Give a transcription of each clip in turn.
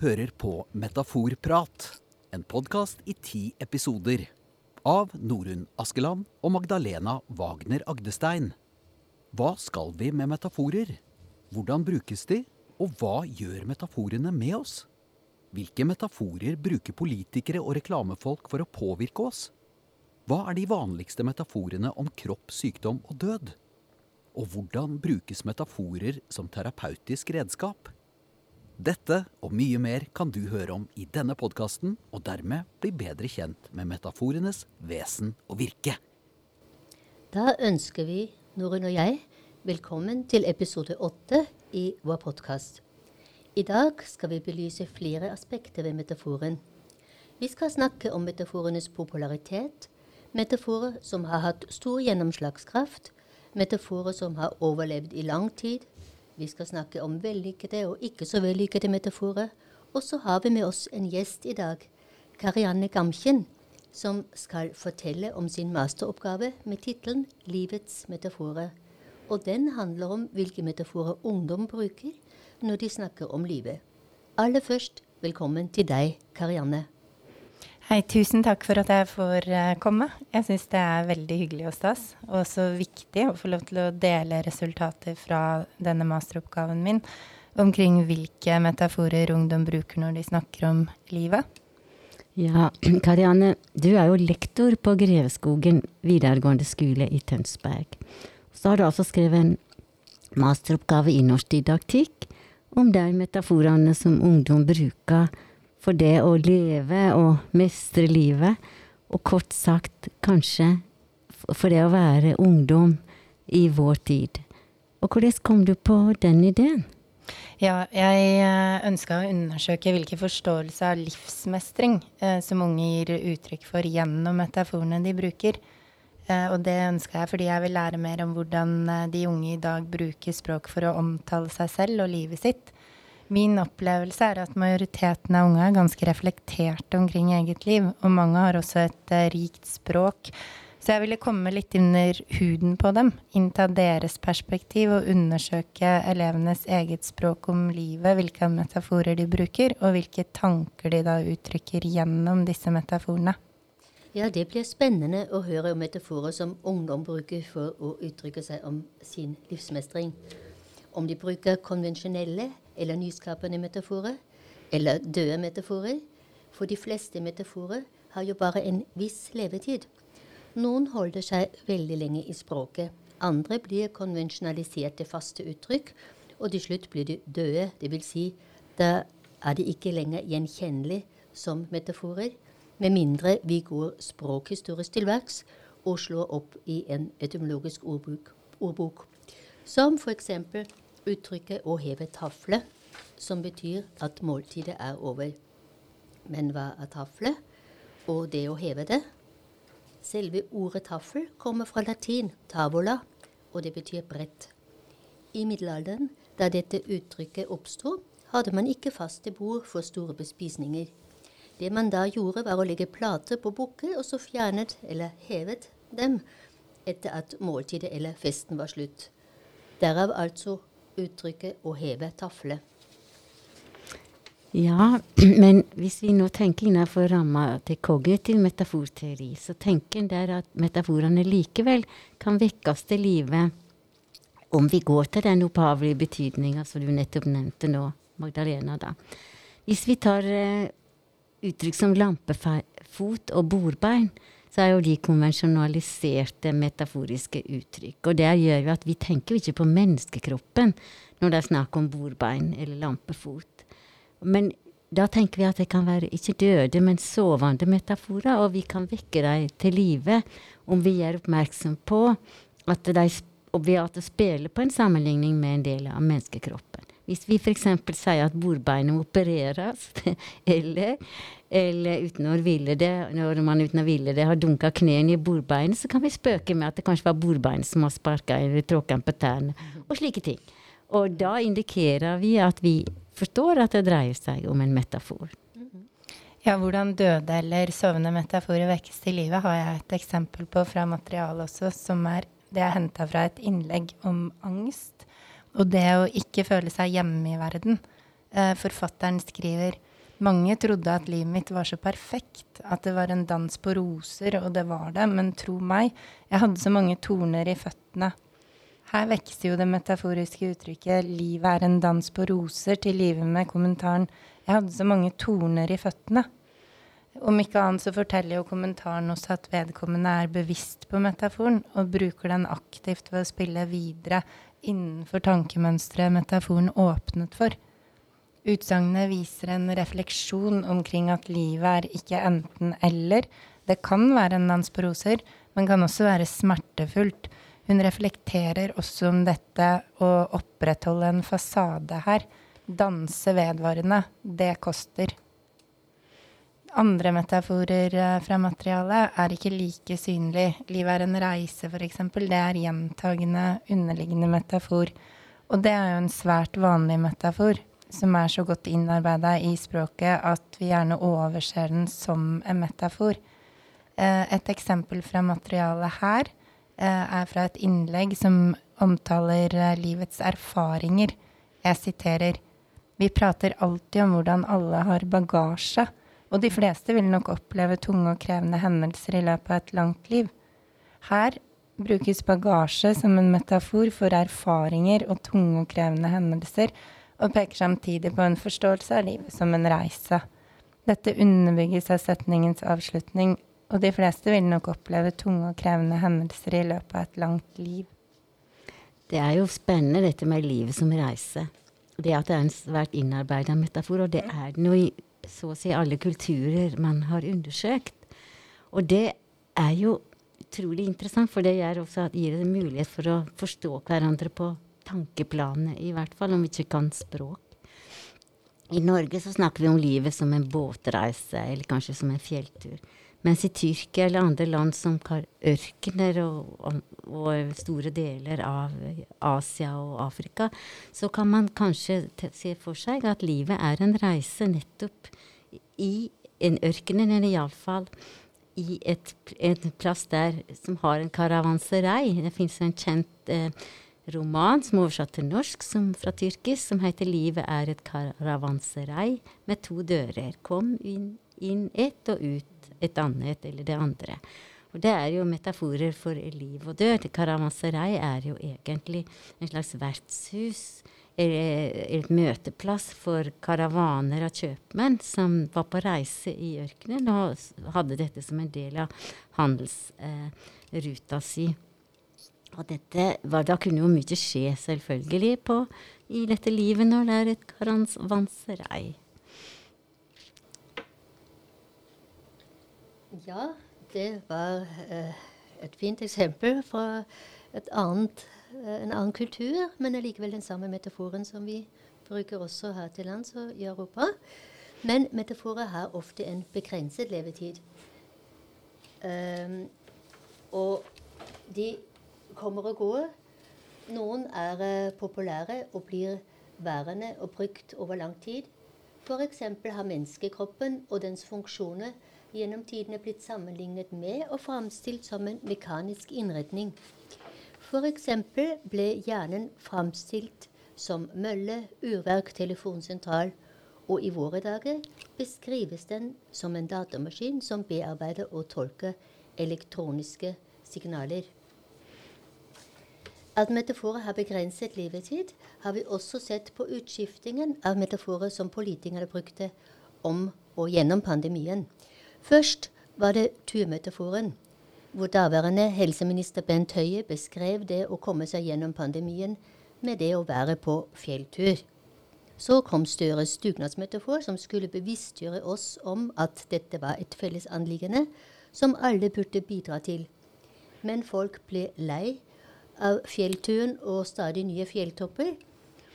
hører på Metaforprat, en podkast i ti episoder. Av Norunn Askeland og Magdalena Wagner Agdestein. Hva skal vi med metaforer? Hvordan brukes de? Og hva gjør metaforene med oss? Hvilke metaforer bruker politikere og reklamefolk for å påvirke oss? Hva er de vanligste metaforene om kropp, sykdom og død? Og hvordan brukes metaforer som terapeutisk redskap? Dette og mye mer kan du høre om i denne podkasten, og dermed bli bedre kjent med metaforenes vesen og virke. Da ønsker vi, Norun og jeg, velkommen til episode åtte i vår podkast. I dag skal vi belyse flere aspekter ved metaforen. Vi skal snakke om metaforenes popularitet, metaforer som har hatt stor gjennomslagskraft, metaforer som har overlevd i lang tid, vi skal snakke om vellykkede og ikke så vellykkede metaforer. Og så har vi med oss en gjest i dag, Karianne Gamkjen, som skal fortelle om sin masteroppgave med tittelen 'Livets metaforer'. Og den handler om hvilke metaforer ungdom bruker når de snakker om livet. Aller først, velkommen til deg, Karianne. Hei, tusen takk for at jeg får uh, komme. Jeg syns det er veldig hyggelig og stas, og så viktig å få lov til å dele resultater fra denne masteroppgaven min omkring hvilke metaforer ungdom bruker når de snakker om livet. Ja, Karianne, du er jo lektor på Greveskogen videregående skole i Tønsberg. Så har du altså skrevet en masteroppgave i norsk didaktikk om de metaforene som ungdom bruker for det å leve og mestre livet, og kort sagt kanskje for det å være ungdom i vår tid. Og hvordan kom du på den ideen? Ja, jeg eh, ønska å undersøke hvilken forståelse av livsmestring eh, som unge gir uttrykk for gjennom metaforene de bruker. Eh, og det ønska jeg fordi jeg vil lære mer om hvordan eh, de unge i dag bruker språk for å omtale seg selv og livet sitt. Min opplevelse er at majoriteten av unge er ganske reflekterte omkring eget liv, og mange har også et uh, rikt språk. Så jeg ville komme litt under huden på dem, innta deres perspektiv og undersøke elevenes eget språk om livet, hvilke metaforer de bruker, og hvilke tanker de da uttrykker gjennom disse metaforene. Ja, det blir spennende å høre om metaforer som ungdom bruker for å uttrykke seg om sin livsmestring. Om de bruker konvensjonelle eller nyskapende metaforer, eller døde metaforer. For de fleste metaforer har jo bare en viss levetid. Noen holder seg veldig lenge i språket. Andre blir konvensjonalisert til faste uttrykk, og til slutt blir de døde. Dvs. Si, da er de ikke lenger gjenkjennelige som metaforer, med mindre vi går språkhistorisk til verks og slår opp i en etymologisk ordbok. ordbok. Som f.eks uttrykket 'å heve tafle', som betyr at måltidet er over. Men hva er tafle, og det å heve det? Selve ordet taffel kommer fra latin 'tavola', og det betyr brett. I middelalderen, da dette uttrykket oppsto, hadde man ikke faste bord for store bespisninger. Det man da gjorde, var å legge plater på bukker, og så fjernet eller hevet dem etter at måltidet eller festen var slutt. Derav altså uttrykket 'å heve tafle'. Ja, men hvis vi nå tenker innenfor ramma til kognitiv metaforteori, så tenker en der at metaforene likevel kan vekkes til live om vi går til den opphavelige betydninga som du nettopp nevnte nå, Magdalena. da. Hvis vi tar uh, uttrykk som lampefot og bordbein, så er jo de konvensjonaliserte metaforiske uttrykk. Og det gjør jo at vi tenker jo ikke på menneskekroppen når det er snakk om bordbein eller lampefot. Men da tenker vi at det kan være ikke døde, men sovende metaforer, og vi kan vekke dem til live om vi gjør oppmerksom på at de og at det spiller på en sammenligning med en del av menneskekroppen. Hvis vi f.eks. sier at bordbeinet opereres, eller eller uten å ville det, når man uten å ville det har dunka knærne i bordbeinet, så kan vi spøke med at det kanskje var bordbeinet som har sparka eller tråkka på tærne, og slike ting. Og da indikerer vi at vi forstår at det dreier seg om en metafor. Ja, hvordan døde eller sovende metaforer vekkes til livet, har jeg et eksempel på fra materialet også, som er det er henta fra et innlegg om angst og det å ikke føle seg hjemme i verden. Eh, forfatteren skriver Mange trodde at livet mitt var så perfekt, at det var en dans på roser, og det var det, men tro meg, jeg hadde så mange torner i føttene. Her vekster jo det metaforiske uttrykket 'livet er en dans på roser' til livet med kommentaren 'jeg hadde så mange torner i føttene'. Om ikke annet så forteller jo kommentaren også at vedkommende er bevisst på metaforen, og bruker den aktivt ved å spille videre innenfor tankemønsteret metaforen åpnet for. Utsagnet viser en refleksjon omkring at livet er ikke enten-eller. Det kan være en dans på roser, men kan også være smertefullt. Hun reflekterer også om dette å opprettholde en fasade her. Danse vedvarende. Det koster. Andre metaforer eh, fra materialet er ikke like synlig. Livet er en reise, f.eks. Det er gjentagende, underliggende metafor. Og det er jo en svært vanlig metafor som er så godt innarbeida i språket at vi gjerne overser den som en metafor. Eh, et eksempel fra materialet her eh, er fra et innlegg som omtaler livets erfaringer. Jeg siterer Vi prater alltid om hvordan alle har bagasje, og de fleste vil nok oppleve tunge og krevende hendelser i løpet av et langt liv. Her brukes bagasje som en metafor for erfaringer og tunge og krevende hendelser, og peker samtidig på en forståelse av livet som en reise. Dette underbygges av setningens avslutning, og de fleste vil nok oppleve tunge og krevende hendelser i løpet av et langt liv. Det er jo spennende dette med livet som reise. Det at det er en svært innarbeida metafor, og det er det i så å si alle kulturer man har undersøkt. Og det er jo utrolig interessant, for det gjør også at gir en mulighet for å forstå hverandre på tankeplanet, i hvert fall om vi ikke kan språk. I Norge så snakker vi om livet som en båtreise, eller kanskje som en fjelltur. Mens i Tyrkia eller andre land som har ørkener og, og, og, store deler av Asia og Afrika, så kan man kanskje se for seg at livet er en reise nettopp i en ørken, eller iallfall i et, en plass der som har en karavanserei. Det fins en kjent eh, roman som er oversatt til norsk som, fra tyrkisk, som heter 'Livet er et karavanserei med to dører'. Kom inn, inn ett og ut et annet, eller det andre. Og Det er jo metaforer for liv og død. Karavanserei er jo egentlig en slags vertshus. Et møteplass for karavaner av kjøpmenn som var på reise i ørkenen og hadde dette som en del av handelsruta eh, si. Og dette var, da kunne jo mye skje, selvfølgelig, på, i dette livet når det er et karavanserei. Ja, det var eh, et fint eksempel fra et annet, en annen kultur, men allikevel den samme metaforen som vi bruker også her til lands og i Europa. Men metaforer har ofte en begrenset levetid. Um, og de kommer og går. Noen er uh, populære og blir værende og brukt over lang tid. F.eks. har menneskekroppen og dens funksjoner gjennom tidene blitt sammenlignet med og framstilt som en mekanisk innretning. F.eks. ble hjernen framstilt som mølle, urverk, telefonsentral, og i våre dager beskrives den som en datamaskin som bearbeider og tolker elektroniske signaler. At metaforer har begrenset levetid, har vi også sett på utskiftingen av metaforer som politikerne brukte om og gjennom pandemien. Først var det turmetaforen, hvor daværende helseminister Bent Høie beskrev det å komme seg gjennom pandemien med det å være på fjelltur. Så kom Støres dugnadsmetafor, som skulle bevisstgjøre oss om at dette var et felles anliggende som alle burde bidra til. Men folk ble lei av fjellturen og stadig nye fjelltopper,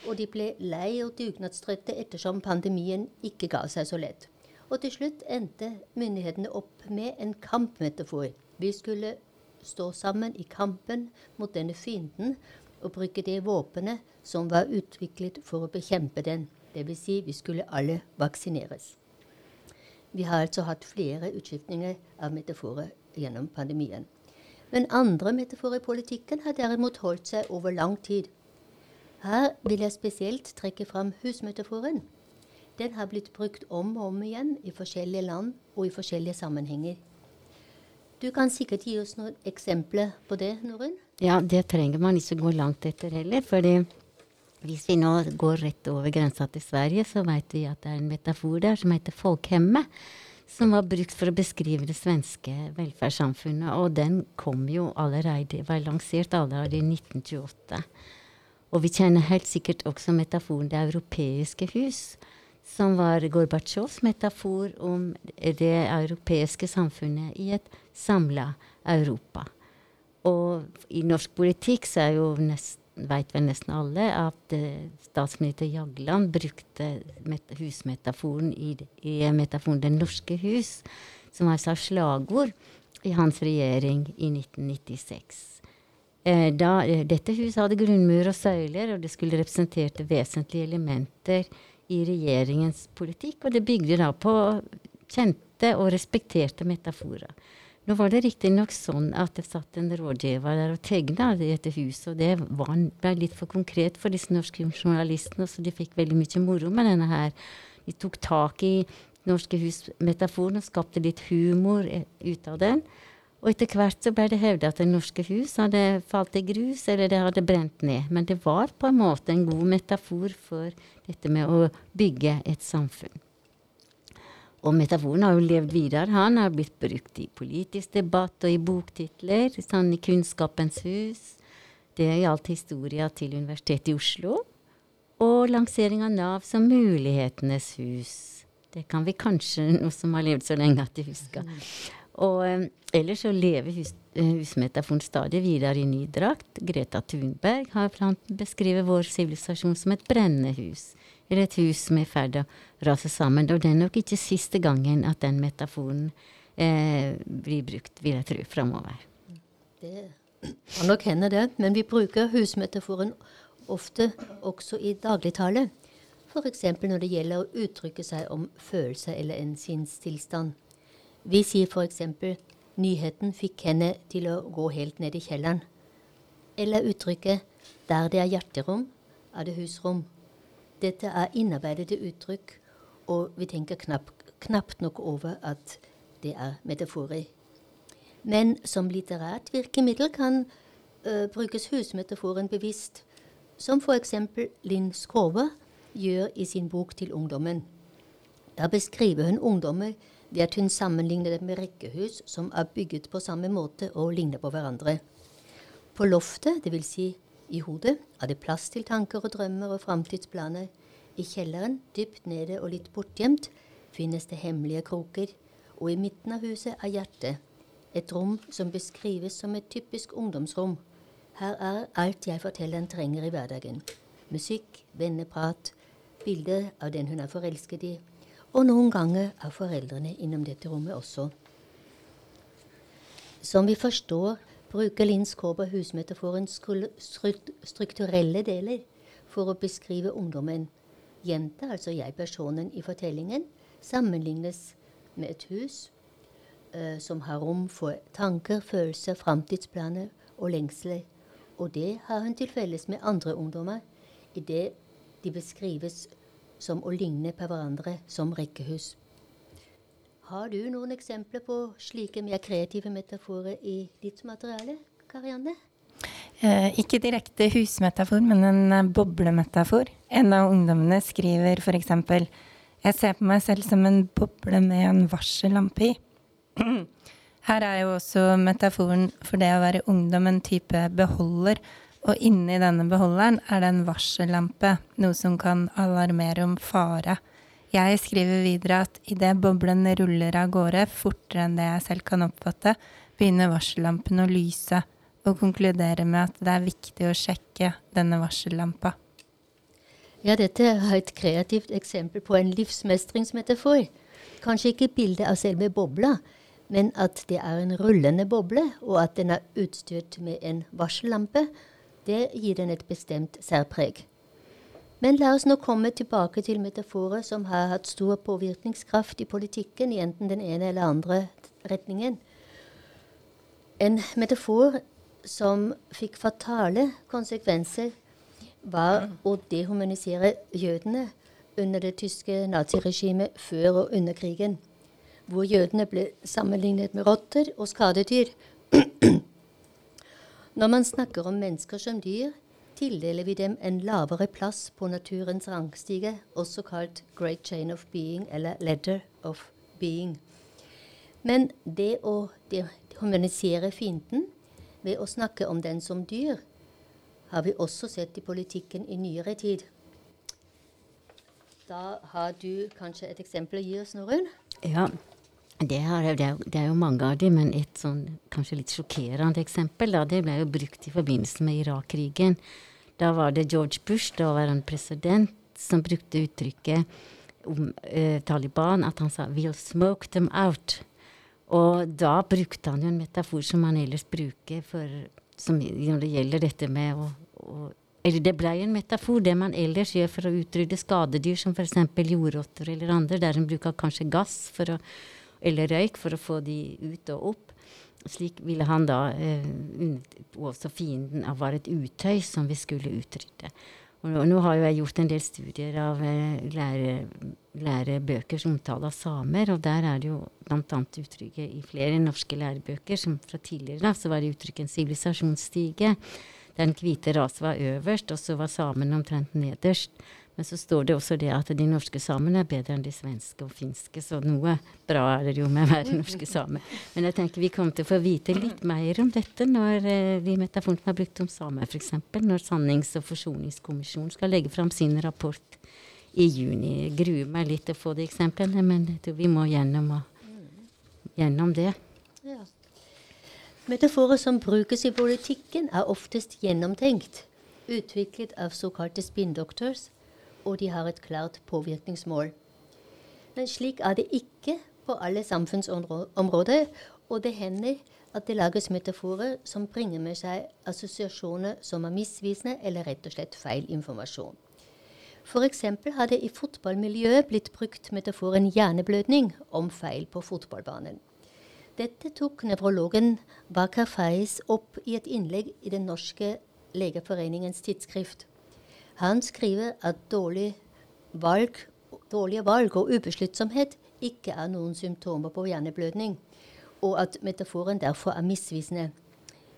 og de ble lei og dugnadstrøtte ettersom pandemien ikke ga seg så lett. Og til slutt endte myndighetene opp med en kampmetafor. Vi skulle stå sammen i kampen mot denne fienden og bruke det våpenet som var utviklet for å bekjempe den. Dvs. Si, vi skulle alle vaksineres. Vi har altså hatt flere utskiftninger av metaforer gjennom pandemien. Men andre metaforer i politikken har derimot holdt seg over lang tid. Her vil jeg spesielt trekke fram husmetaforen. den har blitt brukt om og om igjen i forskjellige land og i forskjellige sammenhenger. Du kan sikkert gi oss noen eksempler på det, Norunn? Ja, det trenger man ikke gå langt etter heller. fordi hvis vi nå går rett over grensa til Sverige, så vet vi at det er en metafor der som heter folkhemmet. Som var brukt for å beskrive det svenske velferdssamfunnet. Og den kom jo allerede, var lansert allerede i 1928. Og vi kjenner helt sikkert også metaforen det europeiske hus som var Gorbatsjovs metafor om det europeiske samfunnet i et samla Europa. Og i norsk politikk så er jo nest, vet vel nesten alle at uh, statsminister Jagland brukte husmetaforen i, i metaforen 'Det norske hus', som altså slagord i hans regjering i 1996. Eh, da, eh, dette huset hadde grunnmur og søyler, og det skulle representerte vesentlige elementer i regjeringens politikk, og det bygde da på kjente og respekterte metaforer. Nå var det riktignok sånn at det satt en rådgiver der og tegna i dette huset, og det var, ble litt for konkret for disse norske journalistene, så de fikk veldig mye moro med denne her. De tok tak i Norske hus-metaforen og skapte litt humor eh, ut av den. Og etter hvert så ble det hevda at Det norske hus hadde falt i grus, eller det hadde brent ned. Men det var på en måte en god metafor for dette med å bygge et samfunn. Og metaforen har jo levd videre. Han har blitt brukt i politisk debatt og i boktitler. Sånn i Kunnskapens hus. Det gjaldt historia til Universitetet i Oslo. Og lansering av Nav som Mulighetenes hus. Det kan vi kanskje, noe som har levd så lenge at de husker. Og um, ellers så lever hus, uh, husmetaforen stadig videre i ny drakt. Greta Thunberg har beskrevet vår sivilisasjon som et brennende hus. Eller et hus som er i ferd å rase sammen. Og det er nok ikke siste gangen at den metaforen eh, blir brukt, vil jeg tro, framover. Det kan nok hende, det. Men vi bruker husmetaforen ofte også i dagligtale. F.eks. når det gjelder å uttrykke seg om følelser eller en sinnstilstand. Vi sier f.eks.: Nyheten fikk henne til å gå helt ned i kjelleren. Eller uttrykket 'Der det er hjerterom, er det husrom'. Dette er innarbeidede uttrykk, og vi tenker knapt, knapt nok over at det er metaforer. Men som litterært virkemiddel kan uh, brukes husmetaforen bevisst, som f.eks. Linn Skåber gjør i sin bok til ungdommen. Da beskriver hun ungdommer ved at hun sammenligner det med rekkehus som er bygget på samme måte og ligner på hverandre. På loftet, dvs. Si i hodet, er det plass til tanker og drømmer og framtidsplaner. I kjelleren, dypt nede og litt bortgjemt, finnes det hemmelige kroker, og i midten av huset er hjertet, et rom som beskrives som et typisk ungdomsrom. Her er alt jeg fortelleren trenger i hverdagen. Musikk, venneprat, bilder av den hun er forelsket i, og noen ganger er foreldrene innom dette rommet også. Som vi forstår, bruker Linn Skåber husmetaforens strukturelle deler for å beskrive ungdommen. Jenta, altså jeg-personen i fortellingen, sammenlignes med et hus uh, som har rom for tanker, følelser, framtidsplaner og lengsler. Og det har hun til felles med andre ungdommer idet de beskrives som å ligne på hverandre som rekkehus. Har du noen eksempler på slike mer kreative metaforer i ditt materiale, Karianne? Eh, ikke direkte husmetafor, men en eh, boblemetafor. En av ungdommene skriver f.eks.: Jeg ser på meg selv som en boble med en varsellampe i. Her er jo også metaforen for det å være ungdom en type beholder og inni denne beholderen er det en varsellampe, noe som kan alarmere om fare. Jeg skriver videre at idet boblen ruller av gårde fortere enn det jeg selv kan oppfatte, begynner varsellampen å lyse, og konkluderer med at det er viktig å sjekke denne varsellampa. Ja, dette er et kreativt eksempel på en livsmestringsmetafor. Kanskje ikke bildet av selve bobla, men at det er en rullende boble, og at den er utstyrt med en varsellampe det gir den et bestemt særpreg. Men la oss nå komme tilbake til metaforer som har hatt stor påvirkningskraft i politikken i enten den ene eller andre retningen. En metafor som fikk fatale konsekvenser, var å dehumanisere jødene under det tyske naziregimet før og under krigen, hvor jødene ble sammenlignet med rotter og skadedyr. Når man snakker om mennesker som dyr, tildeler vi dem en lavere plass på naturens rangstige, også kalt Great Chain of Being eller Ladder of Being. Men det å humanisere fienden ved å snakke om den som dyr, har vi også sett i politikken i nyere tid. Da har du kanskje et eksempel å gi oss, Norunn? Ja, det, har, det, er, det, er, jo mange av dem, men et sånn kanskje litt sjokkerende eksempel da, det ble jo brukt i forbindelse med Irak-krigen. Da var det George Bush, daværende president, som brukte uttrykket om eh, Taliban at han sa 'we'll smoke them out'. Og da brukte han jo en metafor som han ellers bruker for, som, når det gjelder dette med å, å eller det blei en metafor, det man ellers gjør for å utrydde skadedyr, som f.eks. jordrotter eller andre, der en bruker kanskje gass for å, eller røyk for å få de ut og opp. Slik ville han da eh, Også fienden var et utøy som vi skulle utrydde. Og nå, nå, har jo jeg gjort en del studier av eh, lære, lærebøker som omtaler samer, og der er det jo bl.a. uttrykket i flere norske lærebøker, som fra tidligere da, så var det uttrykket en sivilisasjonsstige. Den hvite rasen var øverst, og så var samene omtrent nederst. Men så står det også det at de norske samene er bedre enn de svenske og finske, så noe bra er det jo med å være norske samer. Men jeg tenker vi kommer til å få vite litt mer om dette når eh, de metaforene har brukt om samer, f.eks. Når Sannings- og forsoningskommisjonen skal legge fram sin rapport i juni. Jeg gruer meg litt til å få de eksemplene, men jeg tror vi må gjennom, gjennom det. Ja. Metaforer som brukes i politikken, er oftest gjennomtenkt, utviklet av såkalte spinndoctors og de har et klart påvirkningsmål. Men slik er det ikke på alle samfunnsområder, og det hender at det lages metaforer som bringer med seg assosiasjoner som er misvisende eller rett og slett feil informasjon. F.eks. har det i fotballmiljøet blitt brukt metaforen hjerneblødning om feil på fotballbanen. Dette tok nevrologen Bakar Faiz opp i et innlegg i Den norske legeforeningens tidsskrift. Han skriver at dårlig valg, dårlige valg og ubesluttsomhet ikke er noen symptomer på hjerneblødning, og at metaforen derfor er misvisende.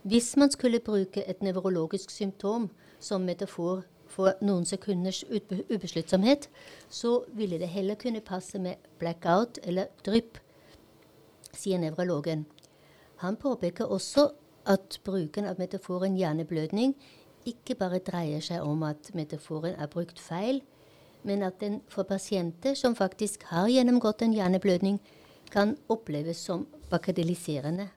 Hvis man skulle bruke et nevrologisk symptom som metafor for noen sekunders ubesluttsomhet, så ville det heller kunne passe med blackout eller drypp, sier nevrologen. Han påpeker også at bruken av metaforen hjerneblødning ikke bare dreier seg om at metaforen er brukt feil, men at den for pasienter som faktisk har gjennomgått en hjerneblødning, kan oppleves som bakadeliserende.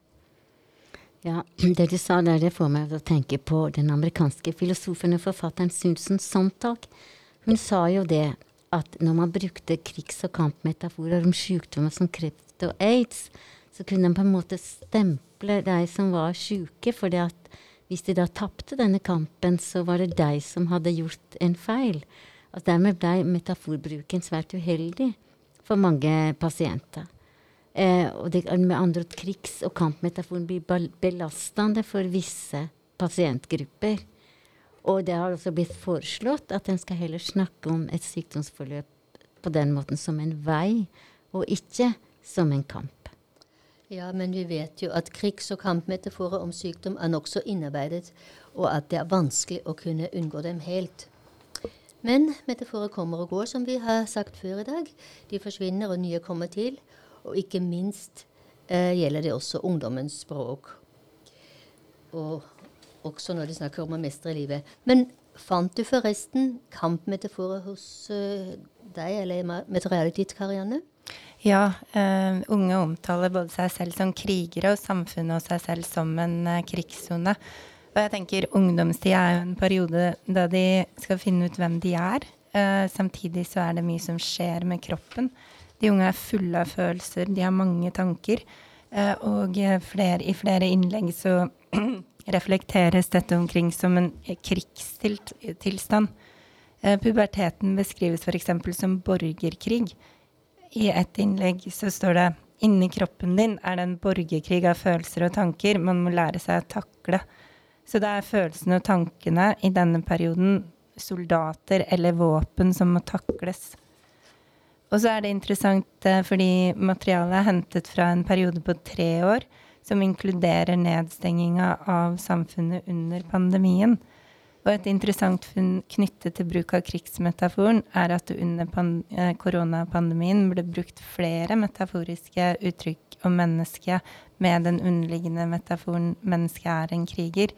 Ja, det du sa der, det får meg til å tenke på den amerikanske filosofen og forfatteren Susan Sontag. Hun sa jo det at når man brukte krigs- og kampmetaforer om sykdommer som kreft og aids, så kunne man på en måte stemple de som var syke, fordi at hvis de da tapte denne kampen, så var det deg som hadde gjort en feil. Og dermed ble metaforbruken svært uheldig for mange pasienter. Eh, og det, med andre ord, krigs- og kampmetaforen blir belastende for visse pasientgrupper. Og det har også blitt foreslått at en skal heller snakke om et sykdomsforløp på den måten som en vei, og ikke som en kamp. Ja, men vi vet jo at krigs- og kampmetaforer om sykdom er nokså innarbeidet, og at det er vanskelig å kunne unngå dem helt. Men metaforer kommer og går, som vi har sagt før i dag. De forsvinner, og nye kommer til. Og ikke minst eh, gjelder det også ungdommens språk. Og også når de snakker om å mestre livet. Men fant du forresten kampmetaforer hos uh, deg eller materialet ditt, Karianne? Ja, uh, unge omtaler både seg selv som krigere og samfunnet og seg selv som en uh, krigssone. Og jeg tenker ungdomstida er jo en periode da de skal finne ut hvem de er. Uh, samtidig så er det mye som skjer med kroppen. De unge er fulle av følelser, de har mange tanker. og flere, i flere innlegg så reflekteres dette omkring som en krigstilstand. puberteten beskrives f.eks. som borgerkrig. I et innlegg så står det inni kroppen din er det en borgerkrig av følelser og tanker man må lære seg å takle. Så det er følelsene og tankene i denne perioden, soldater eller våpen, som må takles Og så er det interessant eh, fordi materialet er hentet fra en periode på tre år, som inkluderer nedstenginga av samfunnet under pandemien. Og et interessant funn knyttet til bruk av krigsmetaforen er at under eh, koronapandemien ble brukt flere metaforiske uttrykk om mennesket med den underliggende metaforen 'mennesket er en kriger'.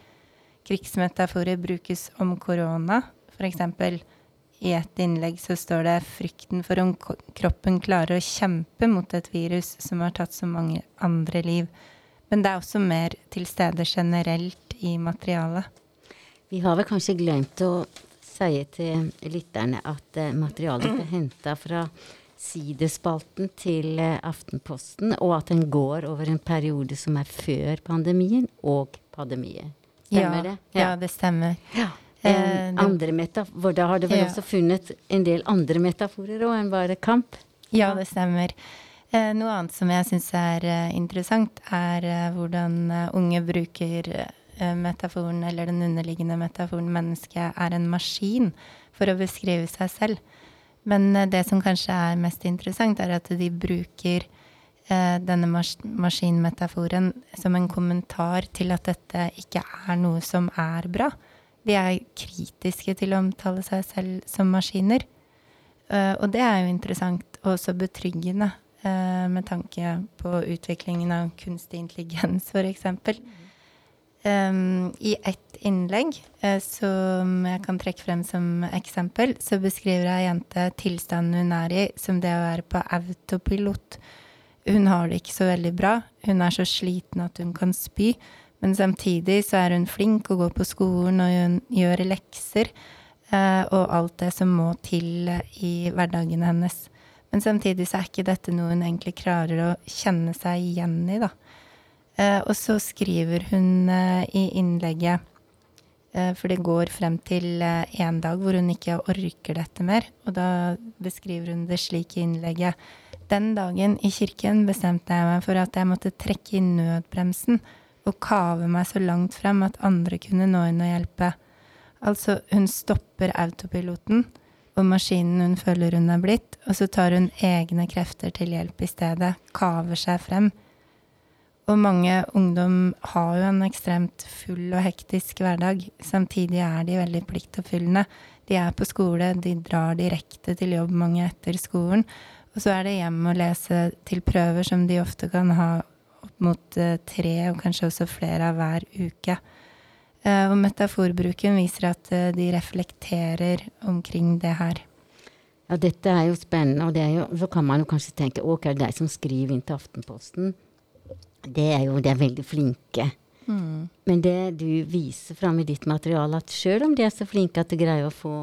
Krigsmetaforer brukes om korona, f.eks. I et innlegg så står det 'frykten for om kroppen klarer å kjempe mot et virus som har tatt så mange andre liv'. Men det er også mer til stede generelt i materialet. Vi har vel kanskje glemt å si til lytterne at uh, materialet er henta fra sidespalten til uh, Aftenposten, og at den går over en periode som er før pandemien og pandemien. Stemmer ja, det? Ja. ja, det stemmer. Ja. Eh, andre metafor, da har du vel ja. også funnet en del andre metaforer òg enn bare kamp? Ja, det stemmer. Eh, noe annet som jeg syns er eh, interessant, er eh, hvordan eh, unge bruker eh, metaforen, eller den underliggende metaforen 'mennesket er en maskin', for å beskrive seg selv. Men det som kanskje er mest interessant, er at de bruker denne mas maskinmetaforen som en kommentar til at dette ikke er noe som er bra. De er kritiske til å omtale seg selv som maskiner. Og det er jo interessant og også betryggende med tanke på utviklingen av kunstig intelligens, f.eks. Um, I ett innlegg uh, som jeg kan trekke frem som eksempel, så beskriver ei jente tilstanden hun er i som det å være på autopilot. Hun har det ikke så veldig bra. Hun er så sliten at hun kan spy. Men samtidig så er hun flink og går på skolen og hun gjør lekser uh, og alt det som må til i hverdagen hennes. Men samtidig så er ikke dette noe hun egentlig klarer å kjenne seg igjen i, da. Eh, og så skriver hun eh, i innlegget eh, for det går frem til en dag hvor hun ikke orker dette mer. Og da beskriver hun det slik i innlegget. Den dagen i kirken bestemte jeg meg for at jeg måtte trekke i nødbremsen og kave meg så langt frem at andre kunne nå inn og hjelpe. Altså, hun stopper autopiloten og maskinen hun føler hun er blitt, og så tar hun egne krefter til hjelp i stedet, kaver seg frem. Og mange ungdom har jo en ekstremt full og hektisk hverdag. Samtidig er de veldig pliktoppfyllende. De er på skole, de drar direkte til jobb mange etter skolen. Og så er det hjem og lese til prøver som de ofte kan ha opp mot eh, tre, og kanskje også flere av hver uke. Eh, og metaforbruken viser at eh, de reflekterer omkring det her. Ja, dette er jo spennende, og jo, så kan man jo kanskje tenke ok, det er de som skriver inn til Aftenposten. Det er jo de er veldig flinke. Mm. Men det du viser fram i ditt materiale, at sjøl om de er så flinke at de greier å få,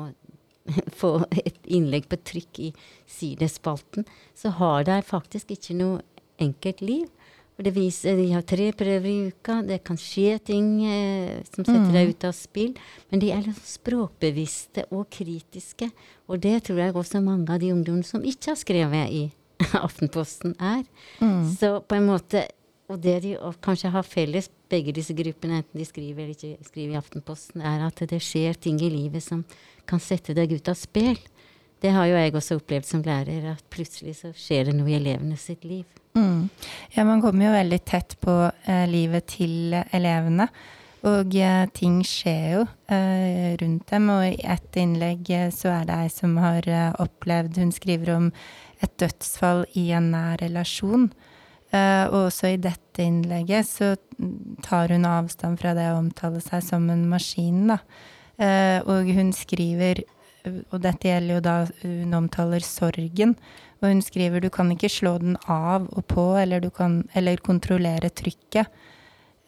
få et innlegg på trykk i sidespalten, så har de faktisk ikke noe enkelt liv. For det viser, De har tre prøver i uka. Det kan skje ting eh, som setter mm. deg ut av spill. Men de er liksom språkbevisste og kritiske. Og det tror jeg også mange av de ungdommene som ikke har skrevet i Aftenposten, er. Mm. Så på en måte, Og det de kanskje har felles, begge disse gruppene, enten de skriver eller ikke skriver i Aftenposten, er at det skjer ting i livet som kan sette deg ut av spill. Det har jo jeg også opplevd som lærer, at plutselig så skjer det noe i elevene sitt liv. Mm. Ja, man kommer jo veldig tett på eh, livet til elevene. Og eh, ting skjer jo eh, rundt dem. Og i ett innlegg eh, så er det ei som har eh, opplevd Hun skriver om et dødsfall i en nær relasjon. Eh, og også i dette innlegget så tar hun avstand fra det å omtale seg som en maskin, da. og hun skriver og dette gjelder jo da hun omtaler sorgen. Og hun skriver du kan ikke slå den av og på, eller, kan, eller kontrollere trykket.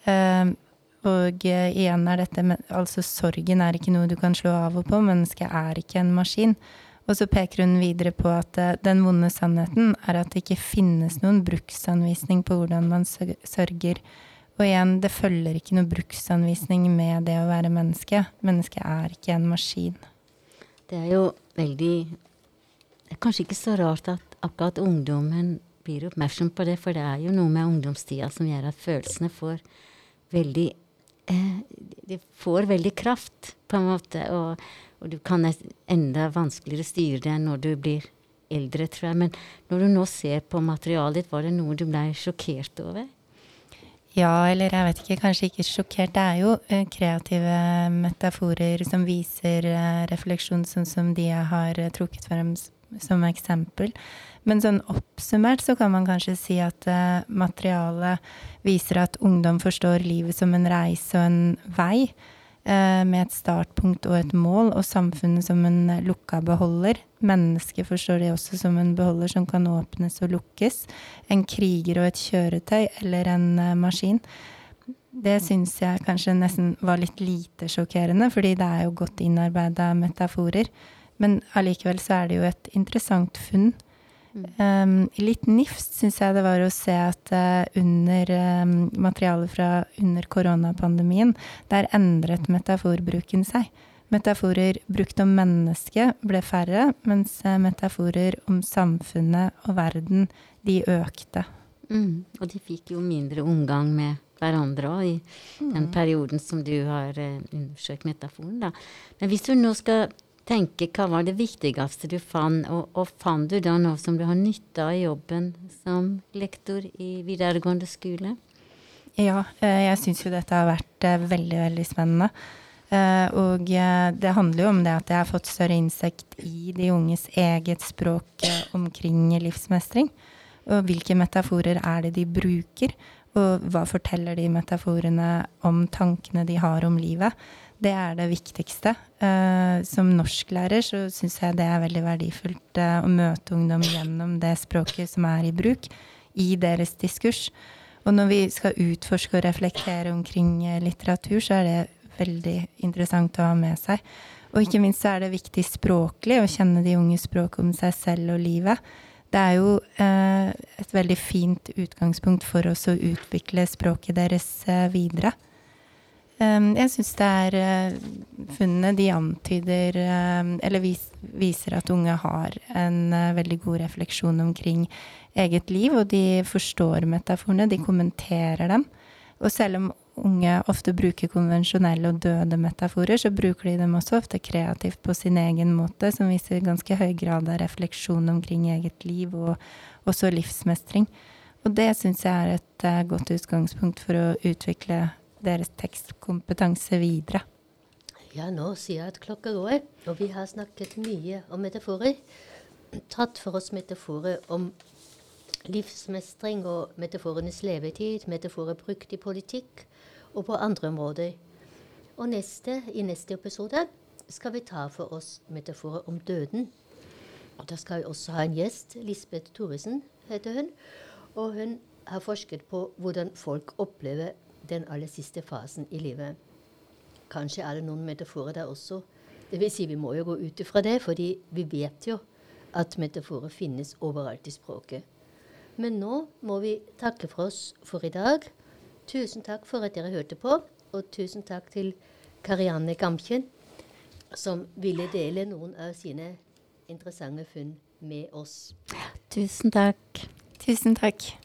Uh, og uh, igjen er dette med Altså, sorgen er ikke noe du kan slå av og på. Mennesket er ikke en maskin. Og så peker hun videre på at uh, den vonde sannheten er at det ikke finnes noen bruksanvisning på hvordan man sørger. Og igjen, det følger ikke noen bruksanvisning med det å være menneske. Mennesket er ikke en maskin. Det er jo veldig Det er kanskje ikke så rart at akkurat ungdommen blir oppmerksom på det, for det er jo noe med ungdomstida som gjør at følelsene får veldig eh, De får veldig kraft, på en måte, og, og du kan enda vanskeligere styre det når du blir eldre, tror jeg. Men når du nå ser på materialet ditt, var det noe du ble sjokkert over? Ja, eller jeg vet ikke, kanskje ikke sjokkert. Det er jo eh, kreative metaforer som viser eh, refleksjon, sånn som de jeg har eh, trukket frem som eksempel. Men sånn oppsummert så kan man kanskje si at materialet viser at ungdom forstår livet som en reise og en vei, med et startpunkt og et mål, og samfunnet som en lukka beholder. Mennesket forstår de også som en beholder som kan åpnes og lukkes. En kriger og et kjøretøy eller en uh, maskin. Det syns jeg kanskje nesten var litt lite sjokkerende, fordi det er jo godt innarbeida metaforer. Men allikevel så er det jo et interessant funn. Um, litt nifst syns jeg det var å se at uh, under um, materialet fra under koronapandemien, der endret metaforbruken seg. Metaforer brukt om mennesket ble færre, mens uh, metaforer om samfunnet og verden, de økte. Mm. Og de fikk jo mindre omgang med hverandre òg, i mm. den perioden som du har uh, undersøkt metaforen. Da. Men hvis du nå skal tenke hva var det viktigste du fant, og, og fant du da noe som du har nytte av jobben som lektor i videregående skole? Ja, eh, jeg syns jo dette har vært eh, veldig, veldig spennende. Eh, og det handler jo om det at jeg har fått større innsikt i de unges eget språk omkring livsmestring. Og hvilke metaforer er det de bruker, og hva forteller de metaforene om tankene de har om livet. Det er det viktigste. Uh, som norsklærer så syns jeg det er veldig verdifullt uh, å møte ungdom gjennom det språket som er i bruk, i deres diskurs. Og når vi skal utforske og reflektere omkring uh, litteratur, så er det veldig interessant å ha med seg. Og ikke minst så er det viktig språklig å kjenne de unge språket om seg selv og livet. Det er jo et veldig fint utgangspunkt for oss å utvikle språket deres videre. Ehm, jeg syns det er uh, Funnene de antyder uh, Eller viser at unge har en uh, veldig god refleksjon omkring eget liv, og de forstår metaforene, de kommenterer dem. Og selv om unge ofte bruker konvensjonelle og døde metaforer, så bruker de dem også ofte kreativt på sin egen måte, som viser ganske høy grad av refleksjon omkring eget liv og også livsmestring. Og det syns jeg er et godt utgangspunkt for å utvikle deres tekstkompetanse videre? Ja, nå sier jeg at klokka går, og vi har snakket mye om metaforer. Tatt for oss metaforer om livsmestring og metaforenes levetid, metaforer brukt i politikk og på andre områder. Og neste, i neste episode skal vi ta for oss metaforer om døden. Og Da skal vi også ha en gjest. Lisbeth Thoresen heter hun. Og hun har forsket på hvordan folk opplever den aller siste fasen i livet. Kanskje er det noen metaforer der også. Det vil si, vi må jo gå ut ifra det, fordi vi vet jo at metaforer finnes overalt i språket. Men nå må vi takke for oss for i dag. Tusen takk for at dere hørte på, og tusen takk til Karianne Gamkjen, som ville dele noen av sine interessante funn med oss. Tusen takk. Tusen takk.